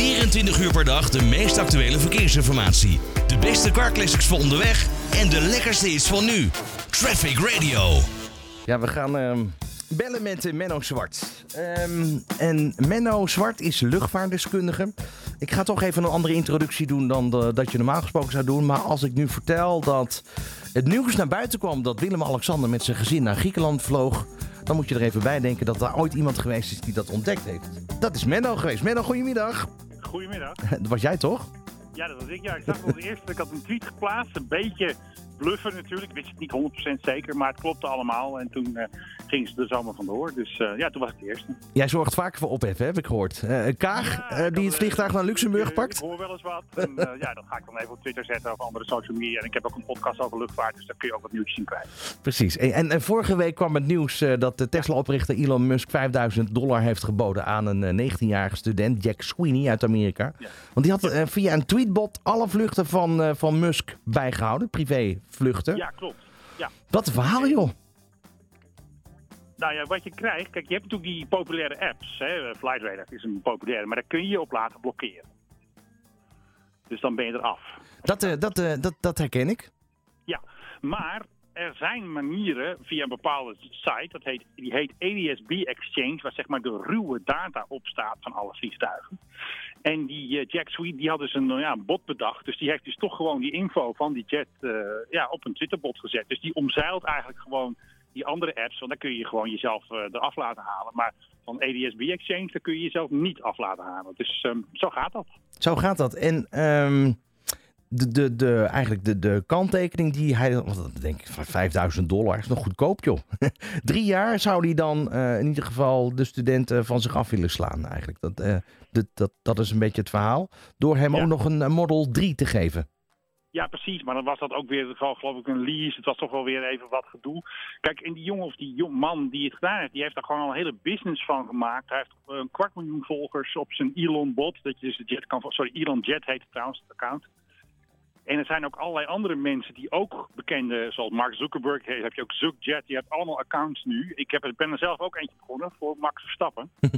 24 uur per dag de meest actuele verkeersinformatie. De beste carclassics voor onderweg en de lekkerste hits van nu. Traffic Radio. Ja, we gaan ehm, bellen met eh, Menno Zwart. Ehm, en Menno Zwart is luchtvaartdeskundige. Ik ga toch even een andere introductie doen dan dat je normaal gesproken zou doen. Maar als ik nu vertel dat het nieuws naar buiten kwam dat Willem-Alexander met zijn gezin naar Griekenland vloog. Dan moet je er even bij denken dat daar ooit iemand geweest is die dat ontdekt heeft. Dat is Menno geweest. Menno, goedemiddag. Goedemiddag. Dat was jij toch? Ja, dat was ik. Ja, ik zag het als eerste. Ik had een tweet geplaatst. Een beetje bluffen natuurlijk. Ik wist het niet 100% zeker, maar het klopte allemaal. En toen eh, gingen ze er dus allemaal vandoor. Dus eh, ja, toen was ik de eerste. Jij zorgt vaker voor ophef, hè, heb ik gehoord. Eh, Kaag, Ja, eh, ik die het vliegtuig naar Luxemburg pakt. Ik hoor wel eens wat. En ja, dat ga ik dan even op Twitter zetten of andere social media. En ik heb ook een podcast over luchtvaart, dus daar kun je ook wat nieuws zien kwijt. Precies. En, en, en vorige week kwam het nieuws dat de Tesla-oprichter Elon Musk 5000 dollar heeft geboden aan een eh, 19-jarige student, Jack Sweeney uit Amerika. Ja. Want die had via een tweetbot alle vluchten van, van Musk bijgehouden, privévluchten. Ja, klopt. Ja. Wat een verhaal, joh. Nou ja, wat je krijgt, kijk, je hebt natuurlijk die populaire apps. Hè? Flight Radar is een populaire, maar daar kun je je op laten blokkeren. Dus dan ben je eraf. Dat, eh, dat, eh, dat, dat herken ik. Ja, maar er zijn manieren via een bepaalde site, dat heet, die heet ADSB Exchange, waar zeg maar de ruwe data op staat van alle vliegtuigen. En die eh, Jack Sweet die had dus een, ja, bot bedacht, dus die heeft dus toch gewoon die info van die jet eh, ja, op een Twitterbot gezet. Dus die omzeilt eigenlijk gewoon die andere apps, want daar kun je gewoon jezelf eh, eraf laten halen. Maar van ADSB Exchange, daar kun je jezelf niet af laten halen. Dus ehm, zo gaat dat. Zo gaat dat. En ehm, de, de, de, eigenlijk de, de kanttekening die hij... Want dat denk ik van 5000 dollar is nog goedkoop, joh. Drie jaar zou hij dan eh, in ieder geval de studenten van zich af willen slaan, eigenlijk. Dat, eh, dat, dat, dat is een beetje het verhaal. Door hem Ja. ook nog een, Model 3 te geven. Ja, precies. Maar dan was dat ook weer, geloof ik, een lease. Het was toch wel weer even wat gedoe. Kijk, en die jongen of die jong man die het gedaan heeft, die heeft daar gewoon al een hele business van gemaakt. Hij heeft eh, een kwart miljoen volgers op zijn Elon bot. Dat je dus de jet kan, sorry, Elon Jet heet het trouwens, het account. En er zijn ook allerlei andere mensen die ook bekende, zoals Mark Zuckerberg, heb je ook ZuckJet, die heeft allemaal accounts nu. Ik heb, ben er zelf ook eentje begonnen voor Max Verstappen.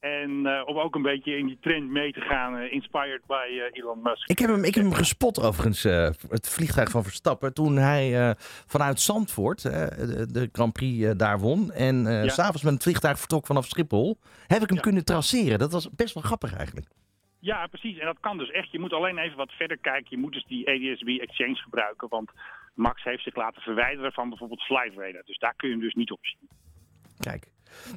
en eh, om ook een beetje in die trend mee te gaan, eh, inspired by eh, Elon Musk. Ik heb hem, ik heb hem gespot overigens, het vliegtuig van Verstappen, toen hij vanuit Zandvoort de, Grand Prix daar won. En Ja. s'avonds met het vliegtuig vertrok vanaf Schiphol. Heb ik hem Ja. kunnen traceren. Dat was best wel grappig eigenlijk. Ja, precies. En dat kan dus echt. Je moet alleen even wat verder kijken. Je moet dus die ADSB Exchange gebruiken. Want Max heeft zich laten verwijderen van bijvoorbeeld Flight Radar. Dus daar kun je hem dus niet op zien. Kijk,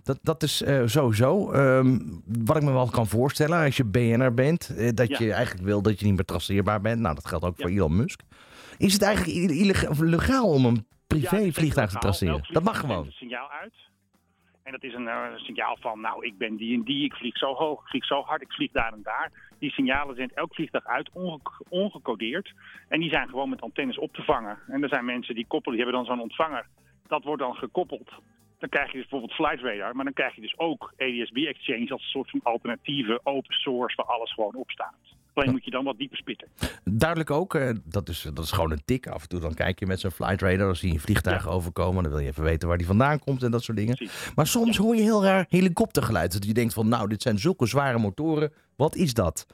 dat, dat is eh, sowieso ehm, wat ik me wel kan voorstellen als je BN'er bent. eh, dat Ja. je eigenlijk wil dat je niet meer traceerbaar bent. Nou, dat geldt ook Ja. voor Elon Musk. Is het eigenlijk i- illega- of legaal om een privé het vliegtuig te traceren? Dat mag gewoon. een signaal uit. En dat is een eh, signaal van, nou, ik ben die en die, ik vlieg zo hoog, ik vlieg zo hard, ik vlieg daar en daar. Die signalen zendt elk vliegtuig uit, onge- ongecodeerd. En die zijn gewoon met antennes op te vangen. En er zijn mensen die koppelen, die hebben dan zo'n ontvanger. Dat wordt dan gekoppeld. Dan krijg je dus bijvoorbeeld Flight Radar, maar dan krijg je dus ook ADSB Exchange als een soort van alternatieve open source waar alles gewoon op staat. Alleen moet je dan wat dieper spitten. Duidelijk ook, eh, dat, is, dat is gewoon een tik. Af en toe dan kijk je met zo'n flight radar, als zie je een vliegtuig overkomen. Dan wil je even weten waar die vandaan komt en dat soort dingen. Precies. Maar soms hoor je heel raar helikoptergeluid. Dat je denkt van, nou, dit zijn zulke zware motoren. Wat is dat?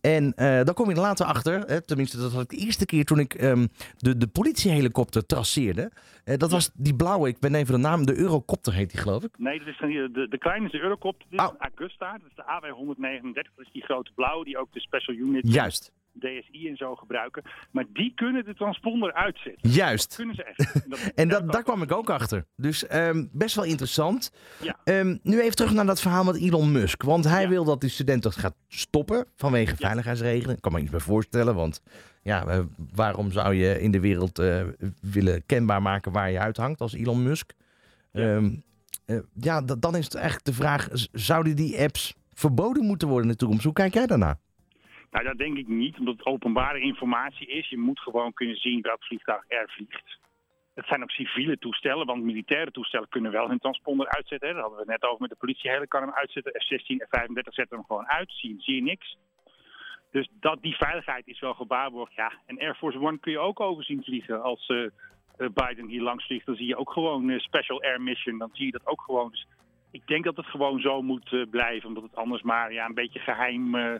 En eh, dan kom je er later achter, hè, tenminste dat was de eerste keer toen ik ehm, de, de politiehelikopter traceerde. Eh, dat was die blauwe, ik ben even de naam, de Eurocopter heet die geloof ik. Nee, dat is hier de, de kleine is de Eurocopter, dit is Oh. Augusta, dat is de AW139, dat is die grote blauwe die ook de Special Unit Juist, DSI en zo gebruiken. Maar die kunnen de transponder uitzetten. juist. Kunnen ze echt. Dat- En ja, dat, daar kwam ik ook achter. Dus ehm, best wel interessant. Ja. Ehm, nu even terug naar dat verhaal met Elon Musk. Want hij Ja. wil dat die student dat gaat stoppen vanwege veiligheidsregelen. Ik kan me iets bij voorstellen. Want ja, waarom zou je in de wereld eh, willen kenbaar maken waar je uithangt als Elon Musk? Ja. Ehm, eh, ja, dan is het eigenlijk de vraag, zouden die apps verboden moeten worden in de toekomst? Hoe kijk jij daarnaar? Nou, dat denk ik niet, omdat het openbare informatie is. Je moet gewoon kunnen zien welk vliegtuig er vliegt. Het zijn ook civiele toestellen, want militaire toestellen kunnen wel hun transponder uitzetten. hè. Hadden we net over met de politie. Hele kan hem uitzetten. F-16, F-35 zetten hem gewoon uit. Zie, je niks. Dus dat, die veiligheid is wel gewaarborgd. Ja, en Air Force One kun je ook over zien vliegen. Als eh, eh, Biden hier langs vliegt, dan zie je ook gewoon eh, Special Air Mission. Dan zie je dat ook gewoon. Dus ik denk dat het gewoon zo moet blijven, omdat het anders maar ja, een beetje geheim eh,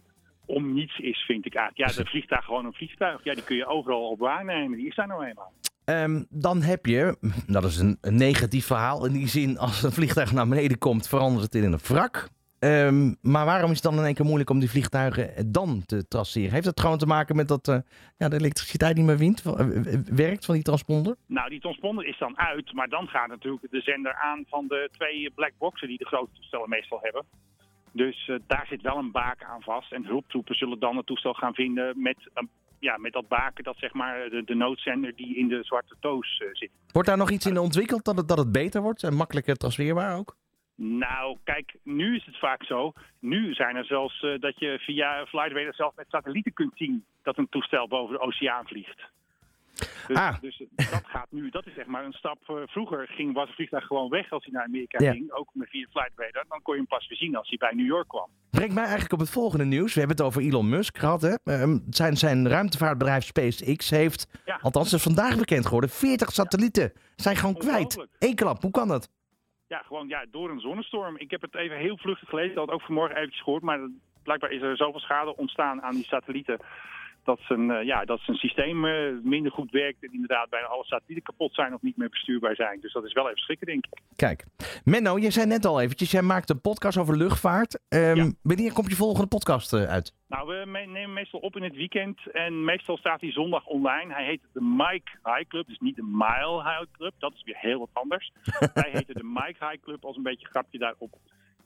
om niets is, vind ik eigenlijk. Ja, de vliegtuig gewoon een vliegtuig. Ja, die kun je overal op waarnemen. Die is daar nou eenmaal. Ehm, dan heb je, dat is een, een negatief verhaal in die zin, als een vliegtuig naar beneden komt, verandert het in een wrak. Ehm, maar waarom is het dan in één keer moeilijk om die vliegtuigen dan te traceren? Heeft het gewoon te maken met dat eh, ja, de elektriciteit niet meer wint, werkt van die transponder? Nou, die transponder is dan uit, maar dan gaat natuurlijk de zender aan van de twee black boxen die de grote toestellen meestal hebben. Dus eh, daar zit wel een baken aan vast. En hulptroepen zullen dan het toestel gaan vinden met, ja, met dat baken, dat zeg maar de, de noodzender die in de zwarte toos zit. Wordt daar nog iets in ontwikkeld dat het, dat het beter wordt en makkelijker transferbaar ook? Nou, kijk, nu is het vaak zo. Nu zijn er zelfs uh, dat je via FlightRadar zelf met satellieten kunt zien dat een toestel boven de oceaan vliegt. Dus, ah. dus dat gaat nu, dat is zeg maar een stap. Uh, vroeger ging, was een vliegtuig gewoon weg als hij naar Amerika ja. ging, ook met via FlightRadar. Dan kon je hem pas weer zien als hij bij New York kwam. Brengt mij eigenlijk op het volgende nieuws. We hebben het over Elon Musk gehad. Hè? Uh, zijn, zijn ruimtevaartbedrijf SpaceX heeft, ja. althans is vandaag bekend geworden, 40 satellieten zijn gewoon kwijt. Eén klap, hoe kan dat? ja, gewoon ja, door een zonnestorm. Ik heb het even heel vluchtig gelezen, dat had ook vanmorgen eventjes gehoord. Maar blijkbaar is er zoveel schade ontstaan aan die satellieten. Dat zijn, uh, ja, dat zijn systeem uh, minder goed werkt. En inderdaad bijna alle satellieten kapot zijn of niet meer bestuurbaar zijn. Dus dat is wel even schrikken, denk ik. Kijk, Menno, je zei net al eventjes, jij maakt een podcast over luchtvaart. Um, ja. Wanneer komt je volgende podcast uh, uit? Nou, we nemen meestal op in het weekend. En meestal staat hij zondag online. Hij heet de Mike High Club. Dus niet de Mile High Club. Dat is weer heel wat anders. Hij heette de Mike High Club als een beetje grapje daarop.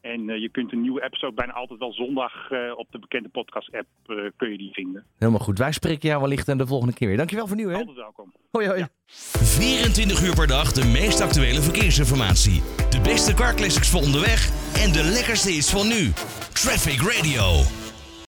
En uh, je kunt een nieuwe episode bijna altijd wel zondag uh, op de bekende podcast-app uh, kun je die vinden. Helemaal goed. Wij spreken jou wellicht en de volgende keer weer. Dankjewel voor nu, hè? Altijd welkom. Hoi, hoi. Ja. 24 uur per dag de meest actuele verkeersinformatie. De beste car classics voor onderweg en de lekkerste is van nu. Traffic Radio.